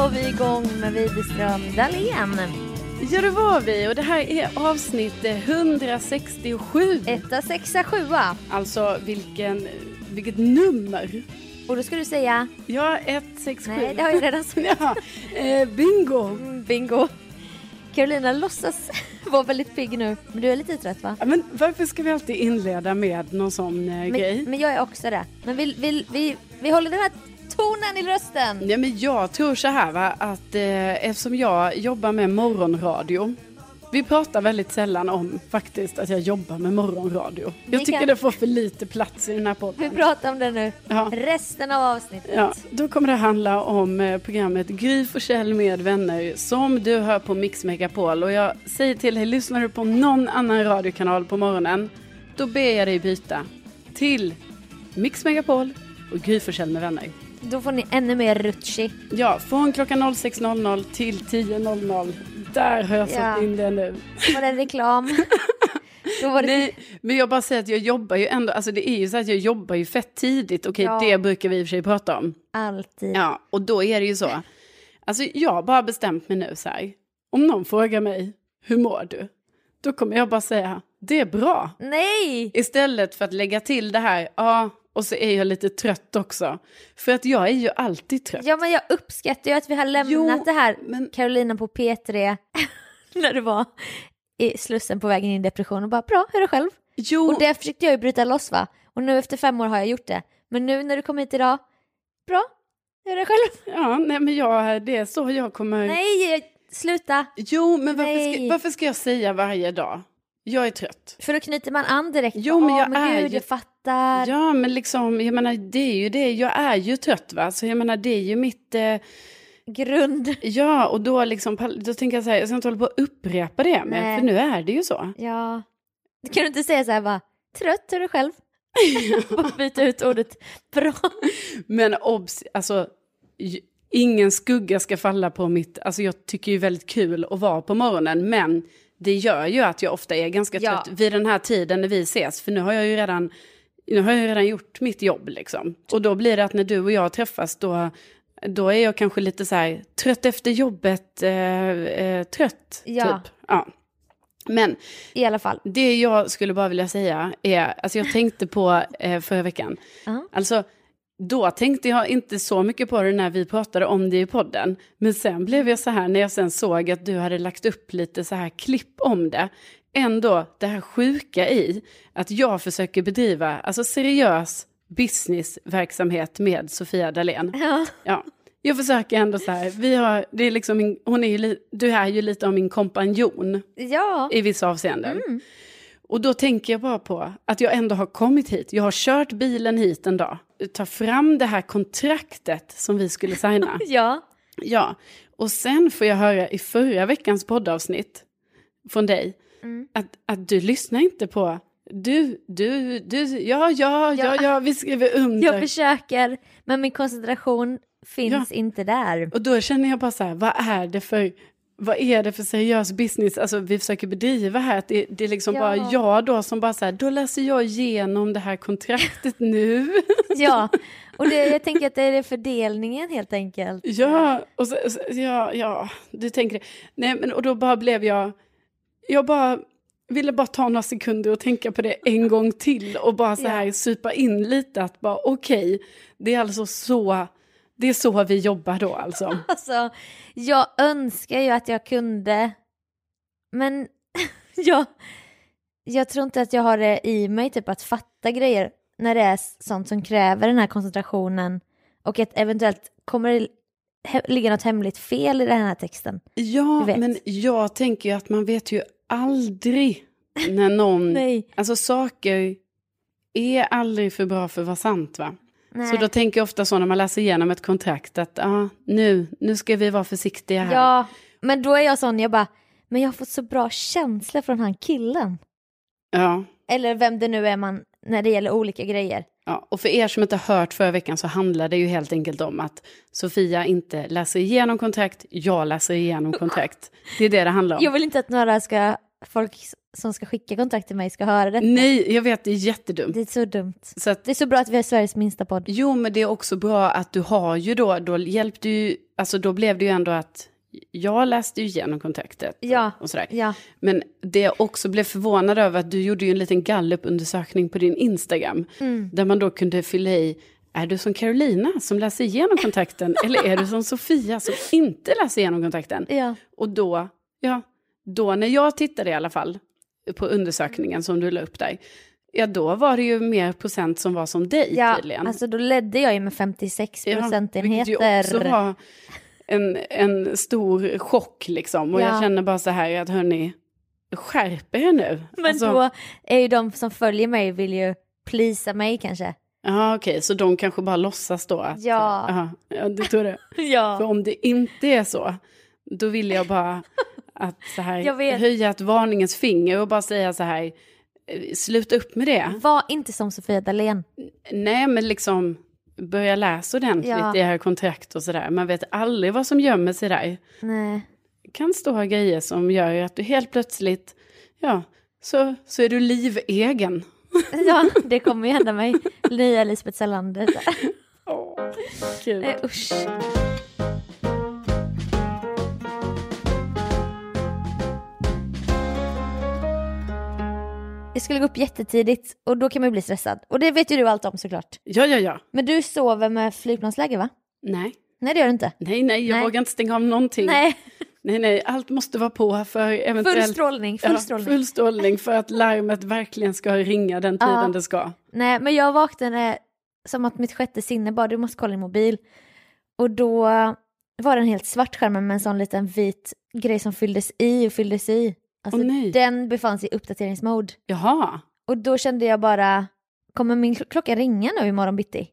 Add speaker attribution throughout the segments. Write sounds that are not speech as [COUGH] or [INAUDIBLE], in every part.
Speaker 1: var vi igång med Widerström Dahlén.
Speaker 2: Ja, det var vi och det här är avsnitt 167.
Speaker 1: Etta, sexa, sjua.
Speaker 2: Alltså vilken, vilket nummer.
Speaker 1: Och då ska du säga...
Speaker 2: Ja, 167.
Speaker 1: Nej, det har jag redan sagt. [LAUGHS]
Speaker 2: ja, eh, bingo.
Speaker 1: Mm, bingo. Carolina låtsas [LAUGHS] vara väldigt pigg nu, men du är lite trött va?
Speaker 2: Ja, men varför ska vi alltid inleda med någon sån eh, grej?
Speaker 1: Men, men jag är också det. Men vi, vi, vi, vi håller den här tonen i rösten.
Speaker 2: Ja, men jag tror så här va, att eh, eftersom jag jobbar med morgonradio. Vi pratar väldigt sällan om faktiskt att jag jobbar med morgonradio.
Speaker 1: Vi
Speaker 2: Jag tycker
Speaker 1: kan-
Speaker 2: det får för lite plats i den här podden.
Speaker 1: Vi pratar om det nu.
Speaker 2: Ja.
Speaker 1: Resten av avsnittet.
Speaker 2: Ja, då kommer det handla om eh, programmet Gry Forssell med vänner som du hör på Mix Megapol. Och jag säger till dig, lyssnar du på någon annan radiokanal på morgonen, då ber jag dig byta till Mix Megapol och Gry Forssell med vänner.
Speaker 1: Då får ni ännu mer Rutschi.
Speaker 2: Ja, från klockan 06.00 till 10.00. Där har jag satt
Speaker 1: Ja.
Speaker 2: in det nu. [LAUGHS]
Speaker 1: Var det reklam? Det...
Speaker 2: Nej, men jag bara säger att jag jobbar ju ändå, alltså det är ju så att jag jobbar ju fett tidigt. Okej,
Speaker 1: Ja.
Speaker 2: det brukar vi i och för sig prata om.
Speaker 1: Alltid.
Speaker 2: Ja, och då är det ju så. Alltså jag har bara bestämt mig nu så här. Om någon frågar mig, hur mår du? Då kommer jag bara säga, det är bra.
Speaker 1: Nej!
Speaker 2: Istället för att lägga till det här, ja, och så är jag lite trött också. För att jag är ju alltid trött.
Speaker 1: Ja men jag uppskattar ju att vi har lämnat
Speaker 2: Jo,
Speaker 1: det här
Speaker 2: men-
Speaker 1: Carolina på P3 [LAUGHS] när du var i Slussen på vägen in i depression och bara bra, hur är det själv?
Speaker 2: Jo,
Speaker 1: Och det försökte jag ju bryta loss va? Och nu efter fem år har jag gjort det. Men nu när du kom hit idag, bra, hur är det själv?
Speaker 2: ja, nej men jag, det är så jag kommer...
Speaker 1: Nej, sluta!
Speaker 2: Jo, men varför ska, varför ska jag säga varje dag? Jag är trött.
Speaker 1: För då knyter man an direkt.
Speaker 2: Jo, men jag
Speaker 1: men
Speaker 2: är
Speaker 1: gud,
Speaker 2: ju-
Speaker 1: jag fattar.
Speaker 2: Ja, men liksom, jag menar, det är ju det, jag är ju trött va, så jag menar, det är ju mitt... Eh,
Speaker 1: Grund.
Speaker 2: Ja, och då, liksom, då tänker jag så här, jag ska inte hålla på att upprepa det, men,
Speaker 1: Nej.
Speaker 2: för nu är det ju så.
Speaker 1: Ja. Kan du inte säga så här bara, trött, är det själv? [LAUGHS] och byta ut ordet bra.
Speaker 2: Men obs, alltså, ingen skugga ska falla på mitt, alltså jag tycker ju väldigt kul att vara på morgonen, men det gör ju att jag ofta är ganska
Speaker 1: Ja.
Speaker 2: trött vid den här tiden när vi ses, för nu har jag ju redan, nu har jag redan gjort mitt jobb liksom. Och då blir det att när du och jag träffas, då, då är jag kanske lite så här, trött efter jobbet, eh, eh, trött,
Speaker 1: Ja.
Speaker 2: typ. Ja. Men
Speaker 1: I alla fall.
Speaker 2: Det jag skulle bara vilja säga är, alltså jag tänkte på eh, förra veckan,
Speaker 1: Ja.
Speaker 2: alltså då tänkte jag inte så mycket på det när vi pratade om det i podden, men sen blev jag så här när jag sen såg att du hade lagt upp lite så här klipp om det, ändå det här sjuka i att jag försöker bedriva, alltså seriös businessverksamhet med Sofia Dalén.
Speaker 1: Ja.
Speaker 2: Ja, jag försöker ändå så här, vi har, det är liksom min, hon är ju, du är ju lite av min kompanjon
Speaker 1: ja.
Speaker 2: i vissa avseenden.
Speaker 1: Mm.
Speaker 2: Och då tänker jag bara på att jag ändå har kommit hit. Jag har kört bilen hit en dag. Ta fram det här kontraktet som vi skulle signa. [LAUGHS]
Speaker 1: Ja.
Speaker 2: ja, och sen får jag höra i förra veckans poddavsnitt från dig
Speaker 1: Mm.
Speaker 2: att, att du lyssnar inte på du, du, du, ja, ja, ja,
Speaker 1: Ja.
Speaker 2: vi skriver under.
Speaker 1: Jag försöker, men min koncentration finns inte där.
Speaker 2: Och då känner jag bara så här, vad är det för, vad är det för seriös business alltså, vi försöker bedriva här? Att det, det är liksom
Speaker 1: Ja.
Speaker 2: bara jag då som bara så här, då läser jag igenom det här kontraktet [LAUGHS] nu.
Speaker 1: Ja, och det, jag tänker att det är fördelningen helt enkelt.
Speaker 2: ja, och så, ja, ja, du tänker det. Nej, men och då bara blev jag, jag bara ville bara ta några sekunder och tänka på det en gång till och bara så här
Speaker 1: Ja.
Speaker 2: supa in lite att bara okej, det är alltså så, det är så vi jobbar då alltså. [LAUGHS]
Speaker 1: Alltså, jag önskar ju att jag kunde, men [LAUGHS] jag, jag tror inte att jag har det i mig typ att fatta grejer när det är sånt som kräver den här koncentrationen och att eventuellt kommer det ligga något hemligt fel i den här texten.
Speaker 2: Ja, men jag tänker ju att man vet ju aldrig när någon... [LAUGHS]
Speaker 1: Nej.
Speaker 2: Alltså saker är aldrig för bra för att vara sant va?
Speaker 1: Nej.
Speaker 2: Så då tänker jag ofta så när man läser igenom ett kontrakt att ah, nu, nu ska vi vara försiktiga här.
Speaker 1: Ja, men då är jag sån, jag bara, men jag har fått så bra känsla från han killen.
Speaker 2: Ja.
Speaker 1: Eller vem det nu är man, när det gäller olika grejer.
Speaker 2: Ja, och för er som inte har hört förra veckan så handlar det ju helt enkelt om att Sofia inte läser igenom kontrakt, jag läser igenom kontrakt. Det är det det handlar om.
Speaker 1: Jag vill inte att några ska, folk som ska skicka kontakt till mig ska höra detta.
Speaker 2: Nej, jag vet, det är jättedumt.
Speaker 1: Det är så dumt.
Speaker 2: Så att,
Speaker 1: Det är så bra att vi har Sveriges minsta podd.
Speaker 2: jo, men det är också bra att du har ju då, då hjälpte ju, alltså då blev det ju ändå att jag läste ju igenom kontraktet
Speaker 1: Ja.
Speaker 2: och sådär.
Speaker 1: Ja,
Speaker 2: Men det jag också blev förvånad över att du gjorde ju en liten gallupundersökning på din Instagram.
Speaker 1: Mm.
Speaker 2: Där man då kunde fylla i, är du som Carolina som läser igenom kontakten [LAUGHS] eller är du som Sofia som inte läser igenom kontakten?
Speaker 1: ja.
Speaker 2: Och då, ja, då när jag tittade i alla fall på undersökningen som du la upp där, ja då var det ju mer procent som var som dig
Speaker 1: ja
Speaker 2: tydligen.
Speaker 1: alltså då ledde jag ju med 56
Speaker 2: Ja,
Speaker 1: procentenheter.
Speaker 2: Var en, en stor chock liksom. Och
Speaker 1: Ja.
Speaker 2: jag känner bara så här att hörni, skärp er nu.
Speaker 1: Men
Speaker 2: Alltså-
Speaker 1: då är ju de som följer mig vill ju plisa mig kanske.
Speaker 2: Ja okej, så de kanske bara låtsas då att...
Speaker 1: Ja.
Speaker 2: Aha, ja, du tror det. [LAUGHS] För
Speaker 1: Ja.
Speaker 2: om det inte är så, då vill jag bara att så här, [LAUGHS] höja ett varningens finger och bara säga så här, eh, sluta upp med det.
Speaker 1: Var inte som Sofia Dalén.
Speaker 2: Nej, men liksom börja läsa ordentligt
Speaker 1: Ja.
Speaker 2: i här kontrakt och sådär. Man vet aldrig vad som gömmer sig där.
Speaker 1: Nej.
Speaker 2: Kan stå grejer som gör att du helt plötsligt, ja, så, så är du livegen. [LAUGHS]
Speaker 1: Ja, det kommer ju hända mig. Nya Lisbeth Salander. [LAUGHS]
Speaker 2: Åh, kul.
Speaker 1: Nej, usch. Jag skulle gå upp jättetidigt och då kan man ju bli stressad. Och det vet ju du allt om såklart.
Speaker 2: Ja, ja, ja.
Speaker 1: Men du sover med flygplansläge va?
Speaker 2: Nej,
Speaker 1: Nej det gör du inte.
Speaker 2: nej, nej, jag
Speaker 1: Nej.
Speaker 2: vågar inte stänga av någonting.
Speaker 1: Nej,
Speaker 2: nej, nej, allt måste vara på för eventuellt...
Speaker 1: full strålning. Full
Speaker 2: Ja,
Speaker 1: strålning.
Speaker 2: full strålning för att larmet verkligen ska ringa den tiden
Speaker 1: Ja.
Speaker 2: det ska.
Speaker 1: Nej men jag vaknade som att mitt sjätte sinne bara, du måste kolla din mobil. Och då var den helt svart skärmen med en sån liten vit grej som fylldes i och fylldes i. Alltså
Speaker 2: nej.
Speaker 1: den befann sig i uppdateringsmode.
Speaker 2: Jaha,
Speaker 1: Och då kände jag bara, kommer min kl- klocka ringa nu imorgon bitti?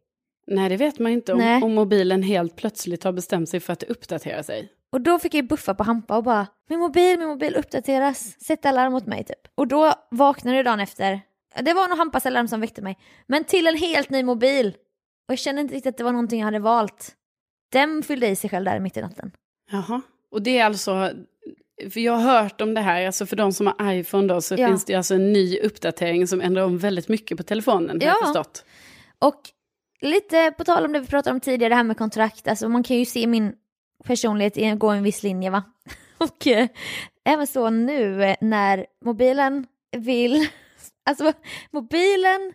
Speaker 2: nej det vet man inte om, om mobilen helt plötsligt har bestämt sig för att uppdatera sig.
Speaker 1: Och då fick jag buffa på Hampa och bara, min mobil, min mobil uppdateras, sätt alarm åt mig typ. Och då vaknade jag dagen efter, det var nog Hampas alarm som väckte mig, men till en helt ny mobil. Och jag kände inte riktigt att det var någonting jag hade valt. Den fyllde i sig själv där mitt i natten.
Speaker 2: Jaha, och det är alltså, för jag har hört om det här, alltså för de som har iPhone då så
Speaker 1: Ja.
Speaker 2: finns det alltså en ny uppdatering som ändrar om väldigt mycket på telefonen, har jag
Speaker 1: Ja.
Speaker 2: förstått.
Speaker 1: Och lite på tal om det vi pratade om tidigare, det här med kontrakt, alltså man kan ju se min personlighet gå en viss linje va. [LAUGHS] Och eh, även så nu eh, när mobilen vill, [LAUGHS] alltså mobilen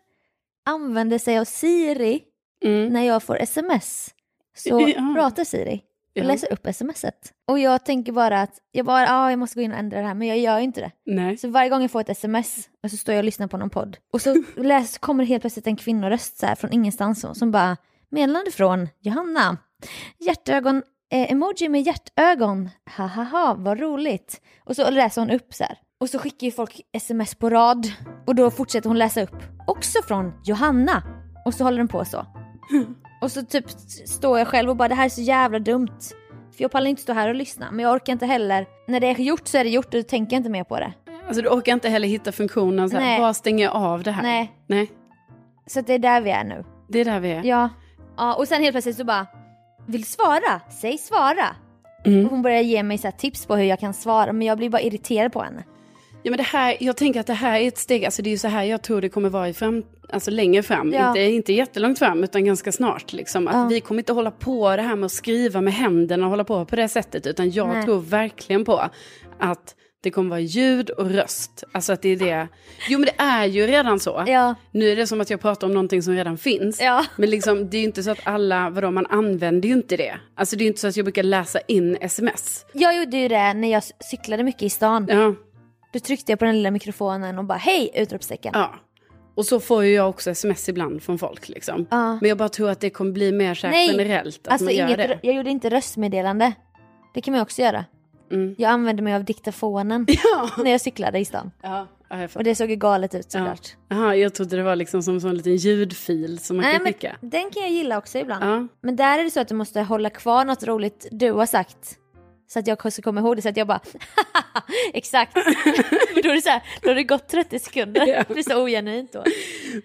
Speaker 1: använder sig av Siri
Speaker 2: Mm.
Speaker 1: när jag får sms. Så
Speaker 2: Ja.
Speaker 1: pratar Siri och läser upp smset. Och jag tänker bara att jag bara, ja jag måste gå in och ändra det här men jag gör ju inte det.
Speaker 2: Nej.
Speaker 1: Så varje gång jag får ett sms och så står jag och lyssnar på någon podd och så [LAUGHS] läs, kommer det helt plötsligt en kvinnoröst så här från ingenstans som- som bara meddelande från Johanna. Hjärtögon, eh, emoji med hjärtögon. Ha ha ha, vad roligt. Och så läser hon upp så här. Och så skickar ju folk sms på rad och då fortsätter hon läsa upp. Också från Johanna. Och så håller den på så. [LAUGHS] Och så typ står jag själv och bara det här är så jävla dumt. För jag pallar inte stå här och lyssna men jag orkar inte heller. När det är gjort så är det gjort och då tänker jag inte mer på det.
Speaker 2: Alltså du orkar inte heller hitta funktionen så här,
Speaker 1: Nej.
Speaker 2: bara stänga av det här.
Speaker 1: Nej.
Speaker 2: Nej,
Speaker 1: Så det är där vi är nu.
Speaker 2: det är där vi är.
Speaker 1: Ja. ja och sen helt plötsligt så bara, vill svara? Säg svara.
Speaker 2: Mm.
Speaker 1: Och hon börjar ge mig så tips på hur jag kan svara men jag blir bara irriterad på henne.
Speaker 2: Ja, men det här, jag tänker att det här är ett steg, alltså det är ju så här jag tror det kommer vara i fram, alltså längre fram,
Speaker 1: Ja.
Speaker 2: inte, inte jättelångt fram utan ganska snart. Liksom. Att
Speaker 1: Ja.
Speaker 2: Vi kommer inte hålla på det här med att skriva med händerna och hålla på på det sättet utan jag
Speaker 1: Nej.
Speaker 2: tror verkligen på att det kommer vara ljud och röst. Alltså att det är det. Jo men det är ju redan så.
Speaker 1: Ja.
Speaker 2: Nu är det som att jag pratar om någonting som redan finns.
Speaker 1: Ja.
Speaker 2: Men liksom, det är ju inte så att alla, vadå, man använder ju inte det. Alltså det är ju inte så att jag brukar läsa in sms.
Speaker 1: Jag gjorde ju det när jag cyklade mycket i stan.
Speaker 2: Ja,
Speaker 1: Då tryckte jag på den lilla mikrofonen och bara hej! Utropstecken.
Speaker 2: ja. Och så får ju jag också sms ibland från folk liksom.
Speaker 1: Ja.
Speaker 2: Men jag bara tror att det kommer bli mer så här
Speaker 1: Nej,
Speaker 2: generellt att
Speaker 1: Alltså
Speaker 2: man gör
Speaker 1: inget,
Speaker 2: det.
Speaker 1: jag gjorde inte röstmeddelande. Det kan man ju också göra.
Speaker 2: Mm.
Speaker 1: Jag använde mig av diktafonen [LAUGHS]
Speaker 2: Ja.
Speaker 1: när jag cyklade i stan.
Speaker 2: Ja, ja, jag
Speaker 1: Och
Speaker 2: fattar.
Speaker 1: det såg ju galet ut
Speaker 2: ja.
Speaker 1: såklart.
Speaker 2: Jaha, jag trodde det var liksom som en liten ljudfil som man
Speaker 1: Nej
Speaker 2: kan
Speaker 1: men
Speaker 2: skicka.
Speaker 1: den kan jag gilla också ibland.
Speaker 2: Ja.
Speaker 1: Men där är det så att du måste hålla kvar något roligt du har sagt. Så att jag ska komma ihåg det så att jag bara [LAUGHS] exakt. [LAUGHS] Då är det så här, då har det gått 30 sekunder.
Speaker 2: Ja.
Speaker 1: Det blir så ogenuint då.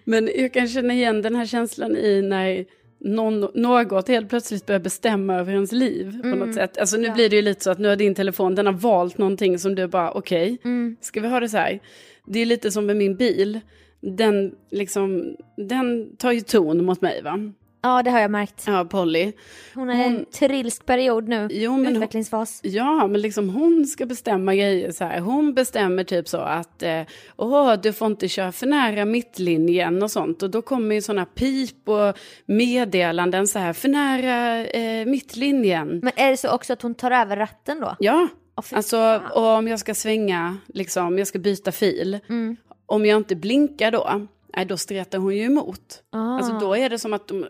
Speaker 2: Men jag kan känna igen den här känslan i när, någon, något helt plötsligt börjar bestämma över ens liv på något sätt. Alltså nu
Speaker 1: Mm. Ja.
Speaker 2: blir det ju lite så att nu har din telefon, den har valt någonting som du bara, okej,
Speaker 1: Mm.
Speaker 2: ska vi ha det så här? Det är lite som med min bil, den liksom, den tar ju ton mot mig va?
Speaker 1: Ja, det har jag märkt.
Speaker 2: Ja, Polly.
Speaker 1: Hon är i en
Speaker 2: Hon-
Speaker 1: trilsk period nu.
Speaker 2: Jo, men hon,
Speaker 1: Utvecklingsfas.
Speaker 2: Ja, men liksom hon ska bestämma grejer så här. Hon bestämmer typ så att eh, åh, du får inte köra för nära mittlinjen och sånt. Och då kommer ju sådana pip och meddelanden så här, för nära eh, mittlinjen.
Speaker 1: Men är det så också att hon tar över ratten då?
Speaker 2: Ja,
Speaker 1: fy
Speaker 2: alltså om jag ska svänga, liksom, jag ska byta fil.
Speaker 1: Mm.
Speaker 2: Om jag inte blinkar då, nej, då stretar hon ju emot.
Speaker 1: Ah.
Speaker 2: Alltså då är det som att de,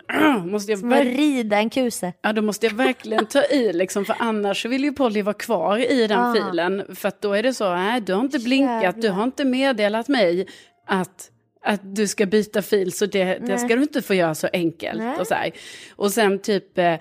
Speaker 2: [CLEARS THROAT] måste jag
Speaker 1: Som att rida en kuse.
Speaker 2: Ja, då måste jag verkligen ta i, liksom, för annars vill ju Polly vara kvar i den
Speaker 1: Ah.
Speaker 2: filen. För att då är det så, nej, du har inte blinkat, du
Speaker 1: Jävlar.
Speaker 2: har inte meddelat mig att, att du ska byta fil, så det, det ska du inte få göra så enkelt.
Speaker 1: Nej.
Speaker 2: Och, så här. och sen typ, eh,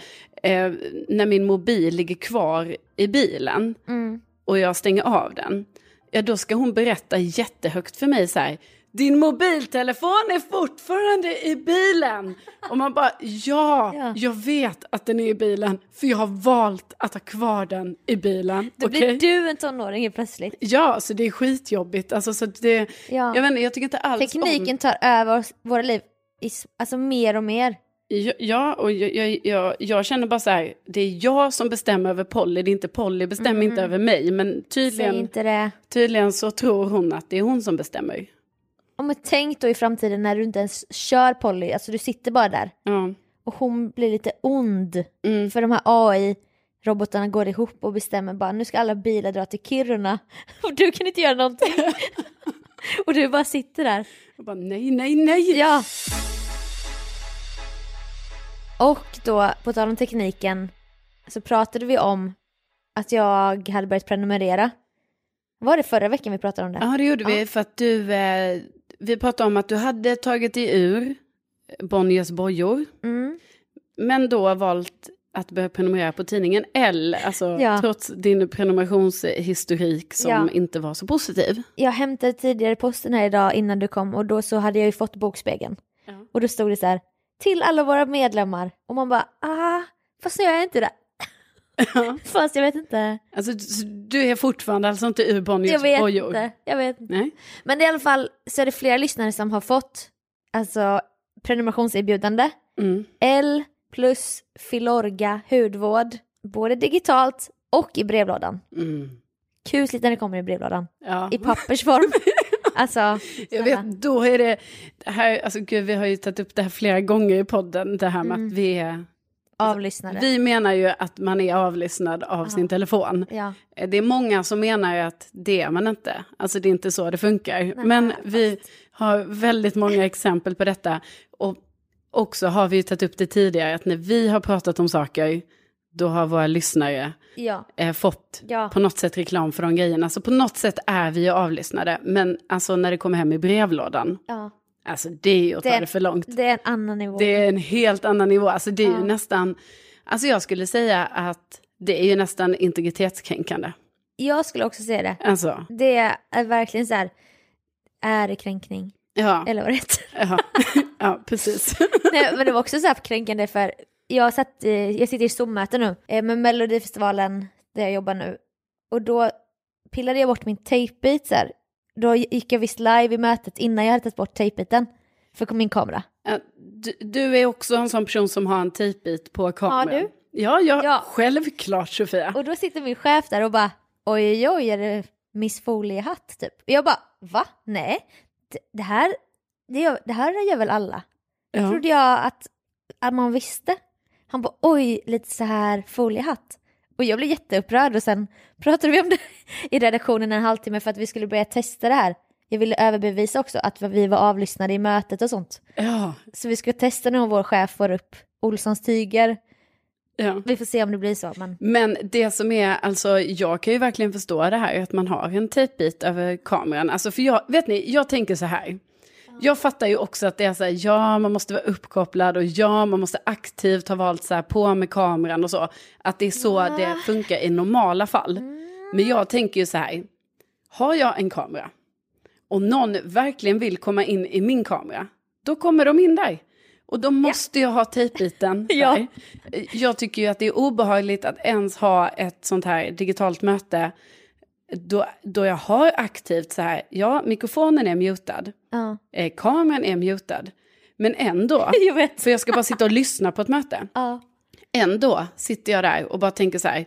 Speaker 2: eh, när min mobil ligger kvar i bilen
Speaker 1: Mm.
Speaker 2: och jag stänger av den, ja då ska hon berätta jättehögt för mig så här, din mobiltelefon är fortfarande i bilen. Och man bara, ja,
Speaker 1: Ja.
Speaker 2: jag vet att den är i bilen, för jag har valt att ha kvar den i bilen.
Speaker 1: Då
Speaker 2: Okej?
Speaker 1: blir du en tonåring helt plötsligt.
Speaker 2: Ja, så det är skitjobbigt. Alltså, så det,
Speaker 1: Ja.
Speaker 2: jag, vet inte, jag tycker inte alls
Speaker 1: Tekniken
Speaker 2: om...
Speaker 1: tar över våra liv alltså mer och mer.
Speaker 2: Ja, och jag, jag, jag, jag känner bara så här, det är jag som bestämmer över Polly, det är inte Polly, bestämmer inte över mig. Men tydligen, tydligen så tror hon att det är hon som bestämmer.
Speaker 1: Och men tänk då i framtiden när du inte ens kör Polly, alltså du sitter bara där
Speaker 2: Ja.
Speaker 1: och hon blir lite ond.
Speaker 2: Mm.
Speaker 1: För de här AI-robotarna går ihop och bestämmer bara nu ska alla bilar dra till Kiruna [LAUGHS] och du kan inte göra någonting. [LAUGHS] och du bara sitter där.
Speaker 2: Jag bara, nej, nej, nej.
Speaker 1: Ja. Och då, på tal om tekniken, så pratade vi om att jag hade börjat prenumerera. Var det förra veckan vi pratade om det?
Speaker 2: Ja, det gjorde vi för att du, eh, vi pratade om att du hade tagit dig ur Bonniers bojor,
Speaker 1: Mm.
Speaker 2: men då valt att börja prenumerera på tidningen L, alltså
Speaker 1: Ja.
Speaker 2: trots din prenumerationshistorik som
Speaker 1: Ja.
Speaker 2: inte var så positiv.
Speaker 1: Jag hämtade tidigare posten här idag innan du kom och då så hade jag ju fått Bokspegeln.
Speaker 2: Ja.
Speaker 1: Och då stod det så här, till alla våra medlemmar. Och man bara, ah, fast nu är jag inte det. Fast jag vet inte.
Speaker 2: Alltså, du- är fortfarande alltså inte ur Bonniers
Speaker 1: Jag vet
Speaker 2: bojor?
Speaker 1: inte. Jag vet inte.
Speaker 2: Nej.
Speaker 1: Men i alla fall så är det flera lyssnare som har fått alltså prenumerationserbjudande.
Speaker 2: Mm.
Speaker 1: L plus Filorga hudvård. Både digitalt och i brevlådan.
Speaker 2: Mm.
Speaker 1: Kusligt när det kommer i brevlådan.
Speaker 2: Ja.
Speaker 1: I pappersform. [LAUGHS] alltså,
Speaker 2: Jag vet, då är det, det här, alltså gud, vi har ju tagit upp det här flera gånger i podden, det här med
Speaker 1: Mm.
Speaker 2: att vi är,
Speaker 1: avlyssnare.
Speaker 2: vi menar ju att man är avlyssnad av
Speaker 1: Ja.
Speaker 2: sin telefon.
Speaker 1: Ja.
Speaker 2: Det är många som menar att det är man inte. Alltså det är inte så det funkar.
Speaker 1: Nej,
Speaker 2: Men
Speaker 1: fast-
Speaker 2: vi har väldigt många exempel på detta. Och också har vi ju tagit upp det tidigare, att när vi har pratat om saker, då har våra lyssnare
Speaker 1: Ja.
Speaker 2: eh, fått
Speaker 1: Ja.
Speaker 2: på något sätt reklam för de grejerna. Så på något sätt är vi ju avlyssnade. Men alltså när det kommer hem i brevlådan,
Speaker 1: ja.
Speaker 2: Alltså det är ju att ta
Speaker 1: Det-
Speaker 2: för långt.
Speaker 1: Det är en annan nivå.
Speaker 2: Det är en helt annan nivå. Alltså det är
Speaker 1: Ja.
Speaker 2: ju nästan, alltså jag skulle säga att det är ju nästan integritetskränkande.
Speaker 1: Jag skulle också säga det.
Speaker 2: Alltså,
Speaker 1: Det är verkligen så här ärekränkning.
Speaker 2: ja.
Speaker 1: Eller vad det heter. [LAUGHS]
Speaker 2: Ja, ja precis. [LAUGHS]
Speaker 1: Nej, men det var också så här kränkande för jag, satt, jag sitter i Zoom-möte nu eh, med Melodifestivalen där jag jobbar nu. Och då pillade jag bort min tejpbit så här. Då gick jag visst live i mötet innan jag hade tagit bort tejpbiten för min kamera.
Speaker 2: Du, du är också en sån person som har en tejpbit på kameran.
Speaker 1: Har du?
Speaker 2: Ja, ja,
Speaker 1: Ja.
Speaker 2: självklart Sofia.
Speaker 1: Och då sitter min chef där och bara oj oj oj är det Miss Foliehatt typ? Och jag bara va? Nej, det, det här det, gör, det här gör väl alla?
Speaker 2: Ja.
Speaker 1: trodde jag att, att man visste. Han bara oj, lite så här foliehatt. Och jag blev jätteupprörd och sen pratade vi om det [LAUGHS] i redaktionen en halvtimme för att vi skulle börja testa det här. Jag ville överbevisa också att vi var avlyssnade i mötet och sånt.
Speaker 2: Ja,
Speaker 1: Så vi ska testa om vår chef får upp Olssons tyger.
Speaker 2: ja.
Speaker 1: Vi får se om det blir så. Men
Speaker 2: Men det som är, alltså jag kan ju verkligen förstå det här att man har en tejpbit över kameran. Alltså för jag, vet ni, jag tänker så här. Jag fattar ju också att det är så här, ja man måste vara uppkopplad och ja man måste aktivt ha valt så här på med kameran och så. Att det är så det funkar i normala fall. Men jag tänker ju så här, har jag en kamera och någon verkligen vill komma in i min kamera, då kommer de in där. Och då måste jag ha tejpbiten [LAUGHS]
Speaker 1: Ja.
Speaker 2: Jag tycker ju att det är obehagligt att ens ha ett sånt här digitalt möte då, då jag har aktivt så här, ja, mikrofonen är mutad,
Speaker 1: Ja.
Speaker 2: eh, kameran är mutad, men ändå, [LAUGHS]
Speaker 1: Jag
Speaker 2: för jag ska bara sitta och lyssna på ett möte,
Speaker 1: Ja.
Speaker 2: ändå sitter jag där och bara tänker så här,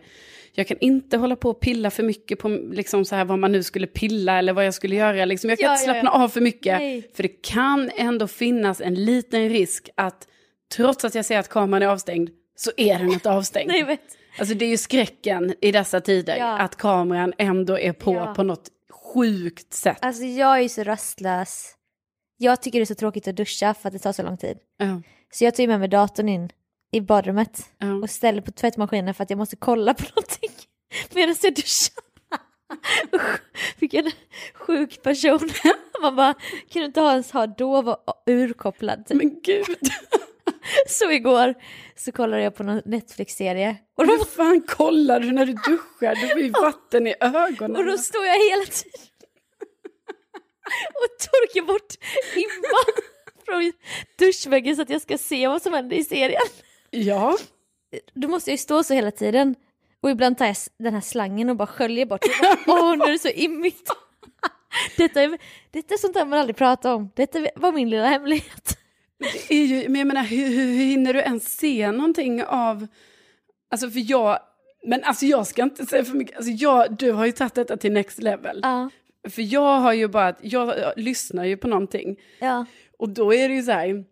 Speaker 2: jag kan inte hålla på och pilla för mycket på liksom så här, vad man nu skulle pilla eller vad jag skulle göra. Liksom. Jag kan
Speaker 1: Ja,
Speaker 2: inte slappna av för mycket.
Speaker 1: Nej.
Speaker 2: För det kan ändå finnas en liten risk att trots att jag ser att kameran är avstängd så är den inte avstängd. [LAUGHS]
Speaker 1: Nej.
Speaker 2: Alltså det är ju skräcken i dessa tider
Speaker 1: Ja.
Speaker 2: att kameran ändå är på
Speaker 1: Ja.
Speaker 2: på något sjukt sätt.
Speaker 1: Alltså jag är ju så rastlös. Jag tycker det är så tråkigt att duscha för att det tar så lång tid.
Speaker 2: Ja,
Speaker 1: Så jag tar ju med mig datorn in i badrummet och ställer på tvättmaskinen för att jag måste kolla på [LAUGHS] någonting medan jag duschar. [LAUGHS] Usch, vilken sjuk person. [LAUGHS] Man bara, kan du inte ens ha då vara urkopplad?
Speaker 2: Men gud, [LAUGHS]
Speaker 1: Så igår så kollade jag på någon Netflix-serie och då,
Speaker 2: hur fan kollar du när du duschar? Du får ju [LAUGHS] vatten i ögonen.
Speaker 1: och då står jag hela tiden [LAUGHS] och torkar bort himman från duschväggen så att jag ska se vad som händer i serien.
Speaker 2: Ja,
Speaker 1: Då måste jag ju stå så hela tiden. Och ibland tar jag den här slangen och bara sköljer bort. Åh, nu är det så immigt. Detta är, detta är sånt där man aldrig pratar om. Detta var min lilla hemlighet.
Speaker 2: Det är ju, men jag menar hur, hur, hur hinner du ens se någonting av, alltså för jag, men alltså jag ska inte säga för mycket, alltså jag, du har ju tagit detta till next level.
Speaker 1: Ja,
Speaker 2: För jag har ju bara, jag, jag lyssnar ju på någonting
Speaker 1: ja,
Speaker 2: och då är det ju så här,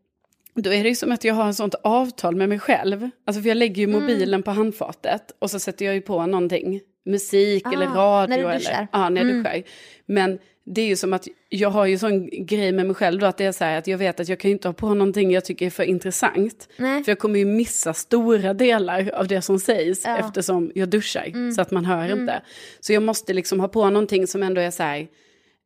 Speaker 2: då är det ju som att jag har ett sånt avtal med mig själv. Alltså för jag lägger ju
Speaker 1: Mm.
Speaker 2: mobilen på handfatet och så sätter jag ju på någonting, musik
Speaker 1: Ah,
Speaker 2: eller radio.
Speaker 1: när du
Speaker 2: eller,
Speaker 1: duschar.
Speaker 2: Ja, när jag
Speaker 1: Mm.
Speaker 2: duschar. Men det är ju som att jag har ju sån grej med mig själv då att det är så här att jag vet att jag kan inte ha på någonting jag tycker är för intressant.
Speaker 1: nej.
Speaker 2: För jag kommer ju missa stora delar av det som sägs
Speaker 1: Ja. Mm.
Speaker 2: eftersom jag duschar. Så att man hör inte. Så jag måste liksom ha på någonting som ändå är så här.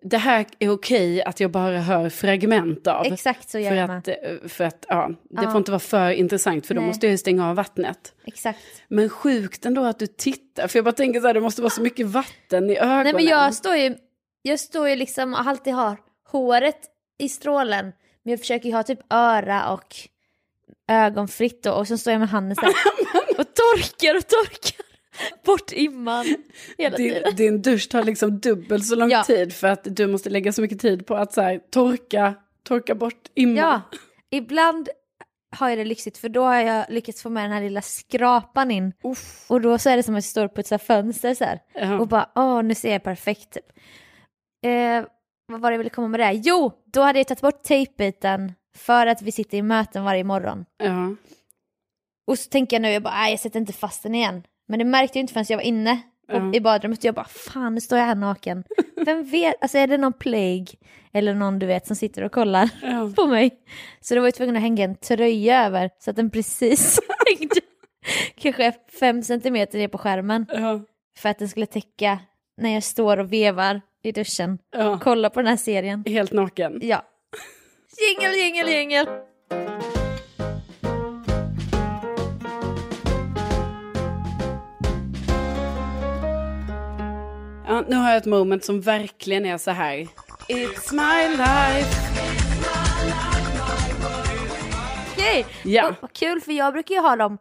Speaker 2: Det här är okej att jag bara hör fragment av.
Speaker 1: Exakt så gör
Speaker 2: För
Speaker 1: med.
Speaker 2: att, eh, för att ja, det
Speaker 1: Ja.
Speaker 2: får inte vara för intressant för då
Speaker 1: Nej.
Speaker 2: måste jag ju stänga av vattnet.
Speaker 1: Exakt.
Speaker 2: Men sjukt ändå att du tittar, för jag bara tänker så här, det måste vara så mycket vatten i ögonen.
Speaker 1: Nej men jag står ju, jag står ju liksom och alltid har håret i strålen. Men jag försöker ju ha typ öra och ögon fritt då, och så står jag med handen så här [LAUGHS] och torkar och torkar bort imman hela
Speaker 2: din,
Speaker 1: tiden.
Speaker 2: din dusch tar liksom dubbelt så lång
Speaker 1: Ja.
Speaker 2: tid för att du måste lägga så mycket tid på att så här, torka, torka bort imman.
Speaker 1: Ja, ibland har jag det lyxigt för då har jag lyckats få med den här lilla skrapan in.
Speaker 2: Uff.
Speaker 1: Och då så är det som att jag står på ett så här fönster så här.
Speaker 2: Ja.
Speaker 1: Och bara, åh nu ser jag perfekt typ. Eh, vad var det jag ville komma med det? Jo, då hade jag tagit bort tejpbiten för att vi sitter i möten varje morgon.
Speaker 2: Ja.
Speaker 1: Och så tänker jag nu, jag bara, jag sätter inte fast den igen. Men det märkte jag inte förrän jag var inne
Speaker 2: Ja.
Speaker 1: i badrummet och jag bara, fan nu står jag här naken. [LAUGHS] Vem vet, alltså är det någon plague eller någon du vet som sitter och kollar
Speaker 2: Ja. [LAUGHS]
Speaker 1: på mig? Så då var jag tvungen att hänga en tröja över så att den precis [LAUGHS] hängde kanske fem centimeter ner på skärmen. För att den skulle täcka när jag står och vevar i duschen.
Speaker 2: Ja.
Speaker 1: Kolla på den här serien.
Speaker 2: Helt naken.
Speaker 1: Ja. Jingel, jingel, jingel.
Speaker 2: Ja, nu har jag ett moment som verkligen är så här. It's my life.
Speaker 1: Okej,
Speaker 2: Ja.
Speaker 1: vad, vad kul för jag brukar ju ha dem.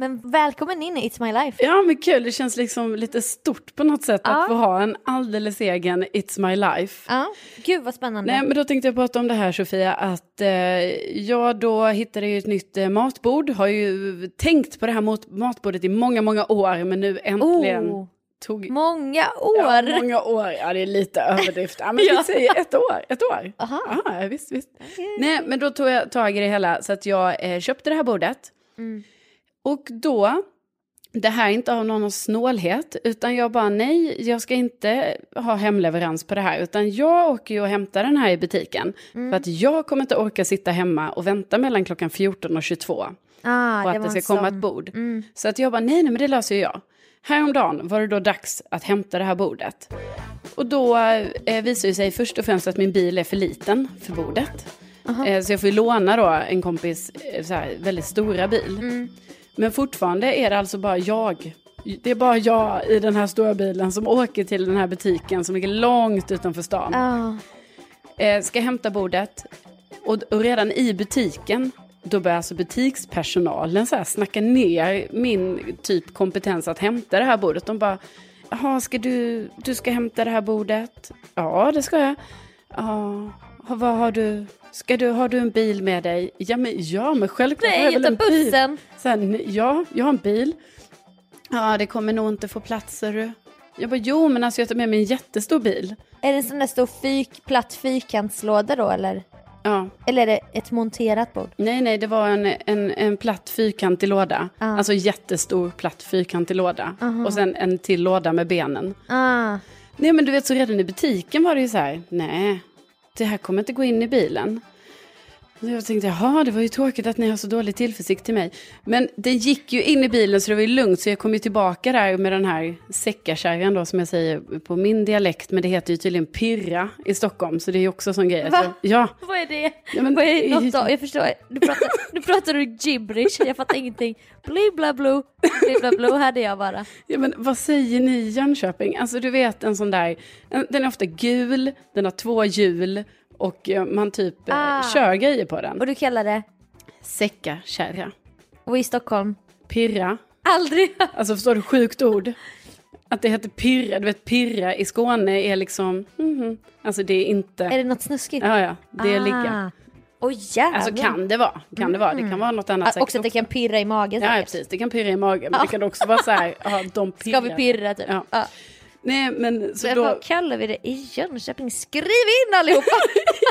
Speaker 1: Men välkommen in i It's My Life.
Speaker 2: Ja men kul, det känns liksom lite stort på något sätt
Speaker 1: Ja.
Speaker 2: att få ha en alldeles egen It's my life.
Speaker 1: Ja, gud vad spännande.
Speaker 2: Nej men då tänkte jag prata om det här Sofia, att eh, jag då hittade ju ett nytt eh, matbord, har ju tänkt på det här mot matbordet i många, många år men nu äntligen
Speaker 1: oh,
Speaker 2: tog...
Speaker 1: många år.
Speaker 2: Ja, många år, ja det är lite överdrift. Ja [LAUGHS] men
Speaker 1: Ja.
Speaker 2: vi säger ett år, ett år.
Speaker 1: Aha.
Speaker 2: Ja, visst, visst. Nej, men då tog jag tag i det hela så att jag eh, köpte det här bordet.
Speaker 1: Mm.
Speaker 2: Och då, det här är inte av någon snålhet, utan jag bara nej, jag ska inte ha hemleverans på det här, utan jag åker ju och hämtar den här i butiken.
Speaker 1: Mm.
Speaker 2: För att jag kommer inte orka sitta hemma och vänta mellan klockan 14 och 22
Speaker 1: Ah, det
Speaker 2: att det
Speaker 1: en
Speaker 2: ska komma
Speaker 1: sån.
Speaker 2: ett bord.
Speaker 1: Mm.
Speaker 2: Så att jag bara, nej, nej, men det löser ju jag. Häromdagen var det då dags att hämta det här bordet. Och då eh, visar det sig först och främst att min bil är för liten för bordet. Eh, så jag får ju låna då en kompis eh, väldigt stora bil.
Speaker 1: Mm.
Speaker 2: Men fortfarande är det alltså bara jag. Det är bara jag i den här stora bilen som åker till den här butiken som ligger långt utanför stan. Eh, ska hämta bordet. Och, och redan i butiken, då börjar alltså butikspersonalen så här snacka ner min typ kompetens att hämta det här bordet. De bara, jaha, ska du, du ska hämta det här bordet? Ja, det ska jag. Ja, vad har du? Ska du, har du en bil med dig? Ja, men, ja, men självklart har
Speaker 1: Nej,
Speaker 2: jag väl en
Speaker 1: tar
Speaker 2: bil.
Speaker 1: bussen.
Speaker 2: Sen, ja, jag har en bil. Ja, det kommer nog inte få plats, du. Jag bara, jo, men alltså jag tar med mig en jättestor bil.
Speaker 1: Är det en sån där stor fyk, platt fyrkantslåda då eller?
Speaker 2: Ja,
Speaker 1: Eller är det ett monterat bord?
Speaker 2: nej, nej, det var en, en, en platt fyrkantig låda.
Speaker 1: Ah.
Speaker 2: Alltså jättestor platt fyrkantig låda.
Speaker 1: Aha.
Speaker 2: Och sen en till låda med benen.
Speaker 1: Ah,
Speaker 2: Nej, men du vet, så redan i butiken var det ju så här, nej, det här kommer inte gå in i bilen. Jag tänkte, jaha, det var ju tråkigt att ni har så dålig tillförsikt till mig. Men den gick ju in i bilen så det var ju lugnt, så jag kom ju tillbaka där med den här säckakärran då, som jag säger på min dialekt, men det heter ju tydligen pirra i Stockholm, så det är ju också sån grej.
Speaker 1: Va?
Speaker 2: jag- Ja,
Speaker 1: vad är det?
Speaker 2: Ja, men-
Speaker 1: vad är något då? Jag förstår, du pratar, du pratar ur gibberish, jag fattar ingenting. Bli bla blu, bli bla blu hade jag bara.
Speaker 2: Ja, men vad säger ni i Jönköping? Alltså du vet en sån där, en, den är ofta gul, den har två hjul och eh, man typ eh,
Speaker 1: Ah.
Speaker 2: kör grejer på den.
Speaker 1: Och du kallar det?
Speaker 2: Säckakärra,
Speaker 1: Och i Stockholm?
Speaker 2: pirra,
Speaker 1: Aldrig
Speaker 2: alltså förstår du, sjukt ord. Att det heter pirra, du vet pirra i Skåne är liksom, mhm. alltså det är inte,
Speaker 1: Är det något snuskigt?
Speaker 2: ja ja, det är ligga.
Speaker 1: Åh jävlar.
Speaker 2: Alltså kan det vara, kan det vara, det kan vara något annat
Speaker 1: Ah,
Speaker 2: säkert
Speaker 1: också att det kan pirra i magen
Speaker 2: Ja, ja, precis, det kan pirra i magen, men det kan också vara så här, ja, de pirrar. [LAUGHS]
Speaker 1: Ska vi pirra typ?
Speaker 2: Ja. Nej, men så
Speaker 1: Så
Speaker 2: då...
Speaker 1: Vad kallar vi det i Jönköping? Skriv in allihopa!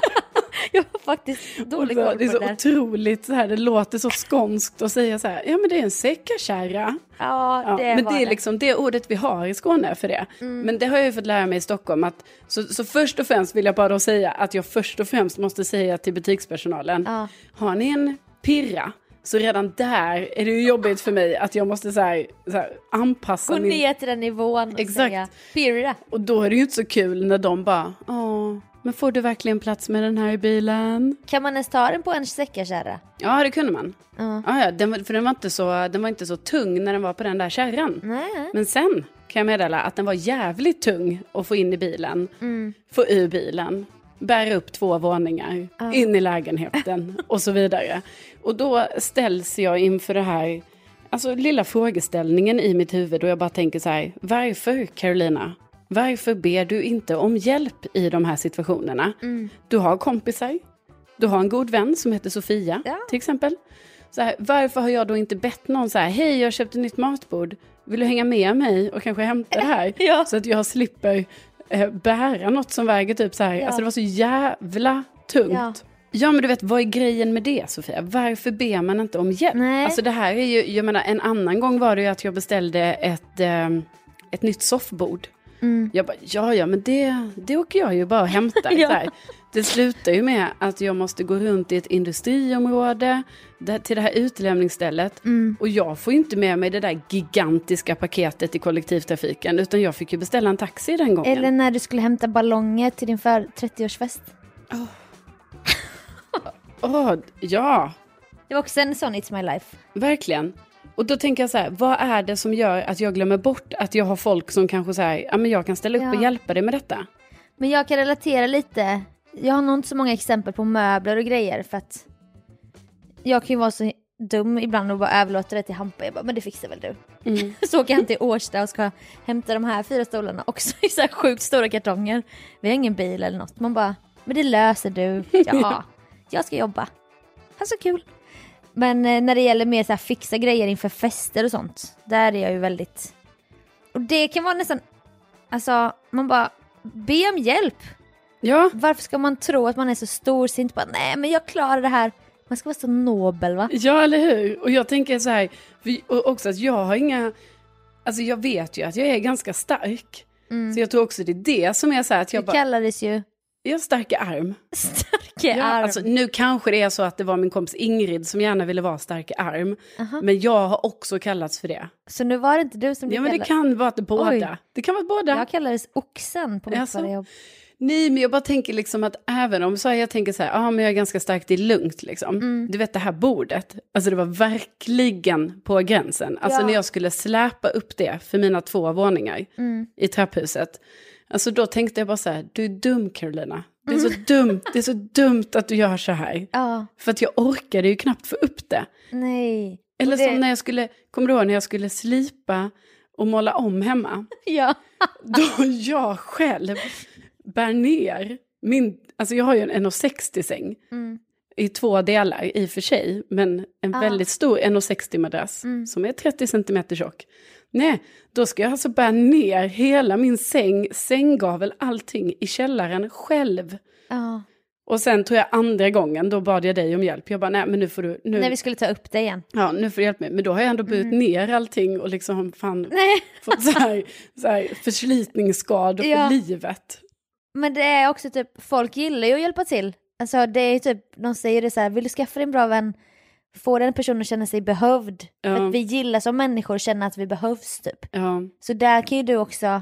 Speaker 1: [LAUGHS] jag har faktiskt dålig
Speaker 2: Och så-
Speaker 1: koll
Speaker 2: det är
Speaker 1: på
Speaker 2: så
Speaker 1: det
Speaker 2: otroligt så här, det låter så skånskt att säga så här, ja men det är en säckakärra.
Speaker 1: Ja,
Speaker 2: Ja,
Speaker 1: det
Speaker 2: men
Speaker 1: var
Speaker 2: det är liksom det ordet vi har i Skåne för det.
Speaker 1: Mm.
Speaker 2: Men det har jag ju fått lära mig i Stockholm att, så, så först och främst vill jag bara då säga att jag först och främst måste säga till butikspersonalen,
Speaker 1: Ja.
Speaker 2: har ni en pirra? Så redan där är det ju jobbigt för mig att jag måste så här, så här, anpassa
Speaker 1: Gå
Speaker 2: min...
Speaker 1: ner till den nivån och
Speaker 2: Exakt.
Speaker 1: säga pirra.
Speaker 2: Och då är det ju inte så kul när de bara, åh, men får du verkligen plats med den här i bilen?
Speaker 1: Kan man ens ta den på en säckakärra?
Speaker 2: Ja, det kunde man.
Speaker 1: Ja.
Speaker 2: Ja, ja, den, var- för den var, inte så, den var inte så tung när den var på den där kärran.
Speaker 1: Nej.
Speaker 2: Men sen kan jag meddela att den var jävligt tung att få in i bilen,
Speaker 1: Mm.
Speaker 2: få ur bilen, bära upp två våningar, in i lägenheten [LAUGHS] och så vidare. Och då ställs jag inför det här, alltså lilla frågeställningen i mitt huvud och jag bara tänker så här, varför Carolina? Varför ber du inte om hjälp i de här situationerna?
Speaker 1: Mm.
Speaker 2: Du har kompisar, du har en god vän som heter Sofia
Speaker 1: Ja.
Speaker 2: till exempel. Så här, varför har jag då inte bett någon så här, hej jag har köpt ett nytt matbord, vill du hänga med mig och kanske hämta det här? [LAUGHS]
Speaker 1: Ja.
Speaker 2: Så att jag slipper eh, bära något som väger typ så här,
Speaker 1: Ja.
Speaker 2: alltså det var så jävla tungt.
Speaker 1: Ja.
Speaker 2: Ja. men du vet, vad är grejen med det Sofia? Varför ber man inte om hjälp?
Speaker 1: Nej.
Speaker 2: Alltså det här är ju, jag menar en annan gång var det ju att jag beställde ett, eh, ett nytt soffbord.
Speaker 1: Mm.
Speaker 2: Jag bara, ja ja men det, det åker jag ju bara och hämtar. [LAUGHS]
Speaker 1: Ja.
Speaker 2: Det slutar ju med att jag måste gå runt i ett industriområde där, till det här utlämningsstället.
Speaker 1: Mm.
Speaker 2: Och jag får ju inte med mig det där gigantiska paketet i kollektivtrafiken. Utan jag fick ju beställa en taxi den gången.
Speaker 1: Eller när du skulle hämta ballonger till din för 30-årsfest.
Speaker 2: Åh, ja,
Speaker 1: Det var också en sån It's My Life.
Speaker 2: verkligen. Och då tänker jag så här, vad är det som gör att jag glömmer bort att jag har folk som kanske säger, ja men jag kan ställa upp
Speaker 1: Ja.
Speaker 2: och hjälpa dig med detta.
Speaker 1: Men jag kan relatera lite. Jag har nog inte så många exempel på möbler och grejer för att jag kan ju vara så dum ibland och bara överlåta det till Hampa. Jag bara, men det fixar väl du.
Speaker 2: Mm. [LAUGHS]
Speaker 1: Så åker han till Årsta och ska hämta de här fyra stolarna också i så här sjukt stora kartonger. Vi har ingen bil eller något. Man bara, men det löser du. [LAUGHS] Ja, jag ska jobba. Ha så kul. Men eh, när det gäller mer så här fixa grejer inför fester och sånt, där är jag ju väldigt... Och det kan vara nästan, alltså man bara, be om hjälp.
Speaker 2: Ja,
Speaker 1: Varför ska man tro att man är så storsint? Bara, Nej men jag klarar det här. Man ska vara så nobel va?
Speaker 2: Ja, eller hur? Och jag tänker så här, för- och också att jag har inga, alltså jag vet ju att jag är ganska stark. Så jag tror också det är det som är så här att jag
Speaker 1: Det
Speaker 2: bara,
Speaker 1: kallades ju
Speaker 2: jag har starka arm.
Speaker 1: starka
Speaker 2: Ja,
Speaker 1: arm.
Speaker 2: alltså, nu kanske det är så att det var min kompis Ingrid som gärna ville vara stark i arm.
Speaker 1: Aha.
Speaker 2: Men jag har också kallats för det.
Speaker 1: Så nu var det inte du som blev
Speaker 2: Ja, men det kan vara det båda.
Speaker 1: Oj.
Speaker 2: Det kan vara båda.
Speaker 1: Jag kallades oxen på mitt
Speaker 2: Jaså?
Speaker 1: förra jobb.
Speaker 2: Nej, men jag bara tänker liksom att även om så här, jag tänker så här, ja men jag är ganska stark, det är lugnt liksom.
Speaker 1: Mm.
Speaker 2: Du vet det här bordet, alltså det var verkligen på gränsen. Alltså
Speaker 1: Ja.
Speaker 2: när jag skulle släpa upp det för mina två våningar
Speaker 1: Mm.
Speaker 2: i trapphuset. Alltså då tänkte jag bara så här, du är dum Carolina. Det är så dumt, det är så dumt att du gör så här.
Speaker 1: Ja,
Speaker 2: För att jag orkade ju knappt få upp det.
Speaker 1: nej.
Speaker 2: Eller
Speaker 1: det-
Speaker 2: som när jag skulle, kommer du ihåg när jag skulle slipa och måla om hemma? [LAUGHS]
Speaker 1: Ja.
Speaker 2: Då jag själv bär ner min, alltså jag har ju en 1,60 säng
Speaker 1: Mm.
Speaker 2: I två delar i och för sig, men en
Speaker 1: Ah.
Speaker 2: väldigt stor 1,60 madrass
Speaker 1: Mm.
Speaker 2: som är 30 centimeter tjock. Nej, då ska jag alltså bära ner hela min säng, sänggavel, allting i källaren själv.
Speaker 1: ja.
Speaker 2: Och sen tror jag andra gången, då bad jag dig om hjälp. Jag bara, nej men nu får du, nu,
Speaker 1: När vi skulle ta upp det igen.
Speaker 2: ja, nu får du hjälpa mig. Men då har jag ändå burit ner allting och liksom fan [LAUGHS]
Speaker 1: Nej.
Speaker 2: fått så här, så här förslitningsskador
Speaker 1: Ja.
Speaker 2: för livet.
Speaker 1: Men det är också typ, folk gillar ju att hjälpa till. Alltså det är typ, de säger det så här, vill du skaffa dig en bra vän, få den personen att känna sig behövd. För
Speaker 2: Ja.
Speaker 1: att vi gillar som människor känna att vi behövs typ.
Speaker 2: Ja,
Speaker 1: Så där kan ju du också,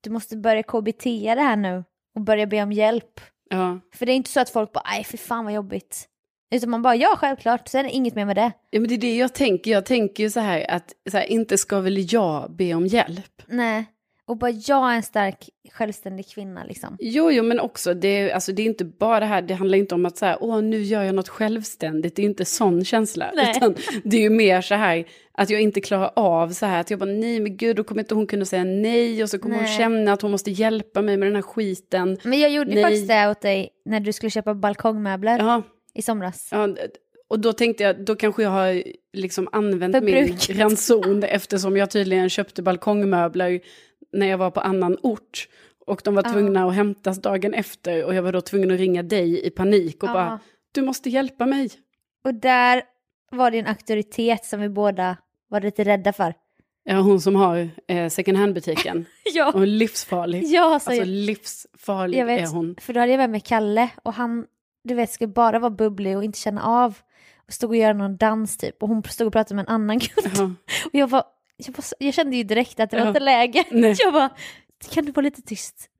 Speaker 1: du måste börja KBT det här nu och börja be om hjälp.
Speaker 2: ja.
Speaker 1: För det är inte så att folk bara, nej för fan vad jobbigt. Utan man bara, ja självklart, sen är det inget mer med det.
Speaker 2: Ja men det är det jag tänker, jag tänker ju så här att så här, inte ska väl jag be om hjälp.
Speaker 1: Nej. Och bara, jag är en stark självständig kvinna liksom.
Speaker 2: Jo, jo, men också, det, alltså, det är inte bara det här, det handlar inte om att så här, åh, nu gör jag något självständigt, det är inte sån känsla.
Speaker 1: Nej.
Speaker 2: Utan det är ju mer så här, att jag inte klarar av så här, att jag bara, nej men gud, då kommer inte hon kunna säga nej, och så kommer hon
Speaker 1: Nej.
Speaker 2: känna att hon måste hjälpa mig med den här skiten.
Speaker 1: Men jag gjorde
Speaker 2: Nej.
Speaker 1: faktiskt det åt dig när du skulle köpa balkongmöbler
Speaker 2: Ja,
Speaker 1: i somras.
Speaker 2: ja, och då tänkte jag, då kanske jag har liksom använt
Speaker 1: Förbrukat.
Speaker 2: min ranson, [LAUGHS] eftersom jag tydligen köpte balkongmöbler när jag var på annan ort. Och de var
Speaker 1: Ja.
Speaker 2: tvungna att hämtas dagen efter och jag var då tvungen att ringa dig i panik och bara, du måste hjälpa mig.
Speaker 1: Och där var det en auktoritet som vi båda var lite rädda för.
Speaker 2: Ja, hon som har eh, second hand-butiken. [LAUGHS]
Speaker 1: Ja,
Speaker 2: Och livsfarlig.
Speaker 1: ja så
Speaker 2: Alltså
Speaker 1: jag,
Speaker 2: livsfarlig
Speaker 1: jag vet,
Speaker 2: är hon.
Speaker 1: för då hade jag med mig Kalle och han, du vet, skulle bara vara bubblig och inte känna av. Och stod och göra någon dans typ och hon stod och pratade med en annan [LAUGHS] kund.
Speaker 2: Ja.
Speaker 1: Och jag var, jag, så, jag kände ju direkt att det var inte läge. [LAUGHS] Jag bara, kan du vara lite tyst?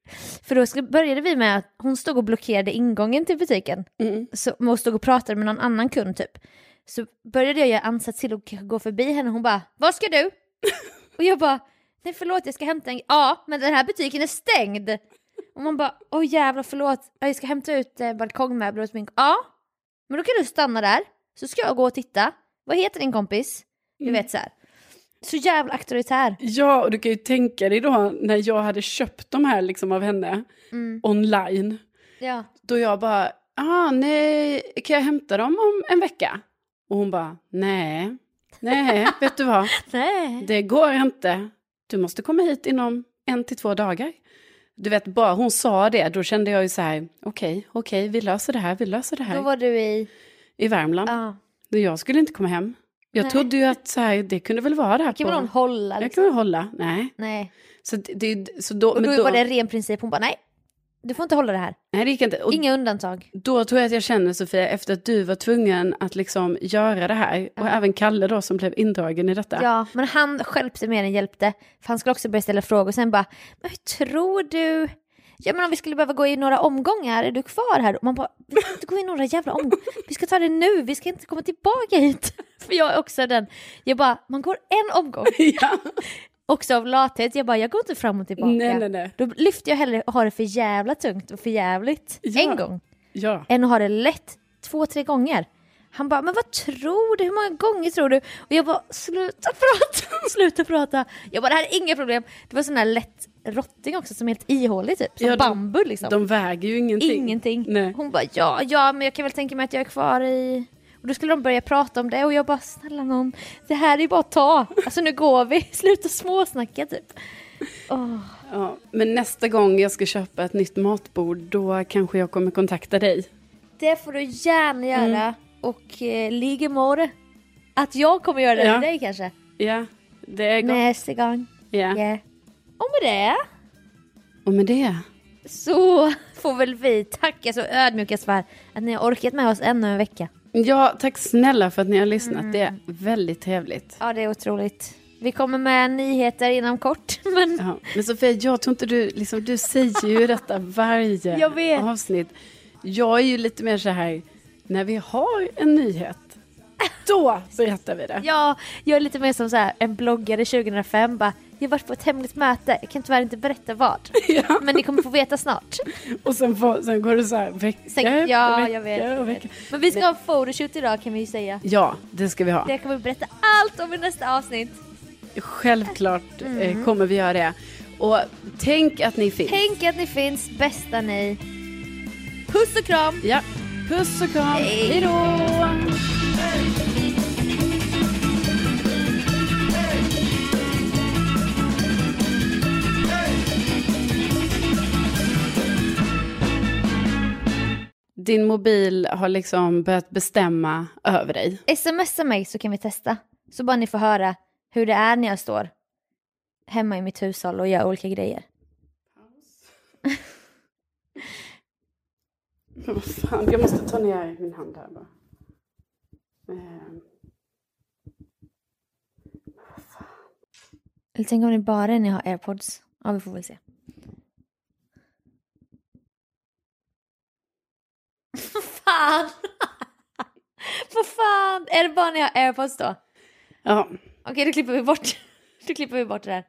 Speaker 1: För då började vi med att hon stod och blockerade ingången till butiken.
Speaker 2: Mm.
Speaker 1: Så, och stod och pratade med någon annan kund typ. Så började jag göra ansats till att gå förbi henne och hon bara, vad ska du? [LAUGHS] och jag bara, nej förlåt jag ska hämta en Ja, men den här butiken är stängd. Och man bara, åh jävlar förlåt, Ja, jag ska hämta ut eh, balkongmöbler hos min Ja, men då kan du stanna där, så ska jag gå och titta. Vad heter din kompis? Du
Speaker 2: Mm.
Speaker 1: vet så här. Så jävla auktoritär.
Speaker 2: Ja, och du kan ju tänka dig då när jag hade köpt de här liksom av henne
Speaker 1: Mm.
Speaker 2: online.
Speaker 1: Ja.
Speaker 2: Då jag bara, ah, nej, kan jag hämta dem om en vecka? Och hon bara, nej, nej, [LAUGHS] vet du vad,
Speaker 1: Nej.
Speaker 2: det går inte. Du måste komma hit inom en till två dagar. Du vet, bara hon sa det, då kände jag ju så här, okej, okej, vi löser det här, vi löser det
Speaker 1: Då
Speaker 2: här.
Speaker 1: var du i,
Speaker 2: I Värmland.
Speaker 1: ja.
Speaker 2: Men Jag skulle inte komma hem. Jag
Speaker 1: Nej.
Speaker 2: trodde ju att så här, det kunde väl vara det här
Speaker 1: kan väl någon
Speaker 2: på...
Speaker 1: hålla
Speaker 2: Jag
Speaker 1: liksom.
Speaker 2: kan väl hålla, nej.
Speaker 1: Nej.
Speaker 2: Så det, det, så då,
Speaker 1: Och då,
Speaker 2: då,
Speaker 1: var det en ren princip, hon bara nej. Du får inte hålla det här.
Speaker 2: nej, det gick inte. Och
Speaker 1: Inga undantag.
Speaker 2: Då tror jag att jag känner Sofia, efter att du var tvungen att liksom göra det här, och även Kalle då som blev indragen i detta.
Speaker 1: Ja, men han stjälpte mer än hjälpte. För han skulle också börja ställa frågor. Sen bara, men hur tror du? Ja men om vi skulle behöva gå i några omgångar, är du kvar här? Och man bara, vi ska inte gå i några jävla omgångar. [LAUGHS] Vi ska ta det nu, vi ska inte komma tillbaka hit. [LAUGHS] För jag är också den, jag bara, man går en omgång. [LAUGHS]
Speaker 2: ja.
Speaker 1: Också av lathet, jag bara, jag går inte fram och tillbaka.
Speaker 2: Nej, nej, nej.
Speaker 1: Då lyfter jag hellre och har det för jävla tungt och för jävligt
Speaker 2: Ja.
Speaker 1: en gång.
Speaker 2: Ja.
Speaker 1: än att ha det lätt två, tre gånger. Han bara, men vad tror du? Hur många gånger tror du? Och jag bara, sluta prata, sluta prata. Jag bara, det här är inga problem. Det var sån här lätt rotting också som är helt ihålig typ. Som
Speaker 2: Ja, de-
Speaker 1: bambu liksom.
Speaker 2: De väger ju ingenting.
Speaker 1: Ingenting.
Speaker 2: Nej.
Speaker 1: Hon bara, ja, ja, men jag kan väl tänka mig att jag är kvar i... Och då skulle de börja prata om det och jag bara, snälla någon, det här är bara att ta. Alltså nu går vi, [LAUGHS] sluta småsnacka typ. Åh.
Speaker 2: Ja, men nästa gång jag ska köpa ett nytt matbord, då kanske jag kommer kontakta dig.
Speaker 1: Det får du gärna göra.
Speaker 2: Mm.
Speaker 1: Och eh, det. Att jag kommer göra det
Speaker 2: Ja.
Speaker 1: med dig kanske.
Speaker 2: Ja, det är gott.
Speaker 1: Nästa gång.
Speaker 2: Ja.
Speaker 1: Ja. Och med det
Speaker 2: Och med det,
Speaker 1: så får väl vi tacka så ödmjukast för att ni har orkat med oss ännu en vecka.
Speaker 2: ja, tack snälla för att ni har lyssnat.
Speaker 1: Mm.
Speaker 2: Det är väldigt trevligt.
Speaker 1: Ja, det är otroligt. Vi kommer med nyheter inom kort, [LAUGHS] men
Speaker 2: Ja. Men Sofia, jag tror inte du, liksom, du säger ju detta varje [LAUGHS] avsnitt. Jag är ju lite mer så här, när vi har en nyhet, då berättar vi det.
Speaker 1: ja, jag är lite mer som så här, en bloggare 2005 bara Jag har varit på ett hemligt möte, jag kan tyvärr inte berätta vad. [LAUGHS]
Speaker 2: Ja.
Speaker 1: Men ni kommer få veta snart.
Speaker 2: Och sen, får, sen går det så här vecka
Speaker 1: Sen, ja,
Speaker 2: vecka
Speaker 1: jag vet. jag
Speaker 2: vecka.
Speaker 1: Men vi ska ha en photoshoot idag kan vi ju säga.
Speaker 2: Ja, det ska vi ha.
Speaker 1: Det kommer vi berätta allt om i nästa avsnitt.
Speaker 2: Självklart
Speaker 1: Mm.
Speaker 2: eh, kommer vi göra det. Och tänk att ni finns.
Speaker 1: Tänk att ni finns, bästa ni. Puss och kram!
Speaker 2: Ja. Puss och kram. Hej då! Din mobil har liksom börjat bestämma över dig.
Speaker 1: Smsa mig så kan vi testa. Så bara ni får höra hur det är när jag står hemma i mitt hushåll och gör olika grejer.
Speaker 2: Men [LAUGHS] vad fan, jag måste ta ner min hand här bara. Ehm,
Speaker 1: Eller tänk om det bara är när jag har airpods. Ja, vi får väl se. [LAUGHS] fan! [LAUGHS] Vad fan! Är det bara när jag har airpods då?
Speaker 2: Ja,
Speaker 1: Okej, då klipper vi bort. [LAUGHS] Då klipper vi bort det där.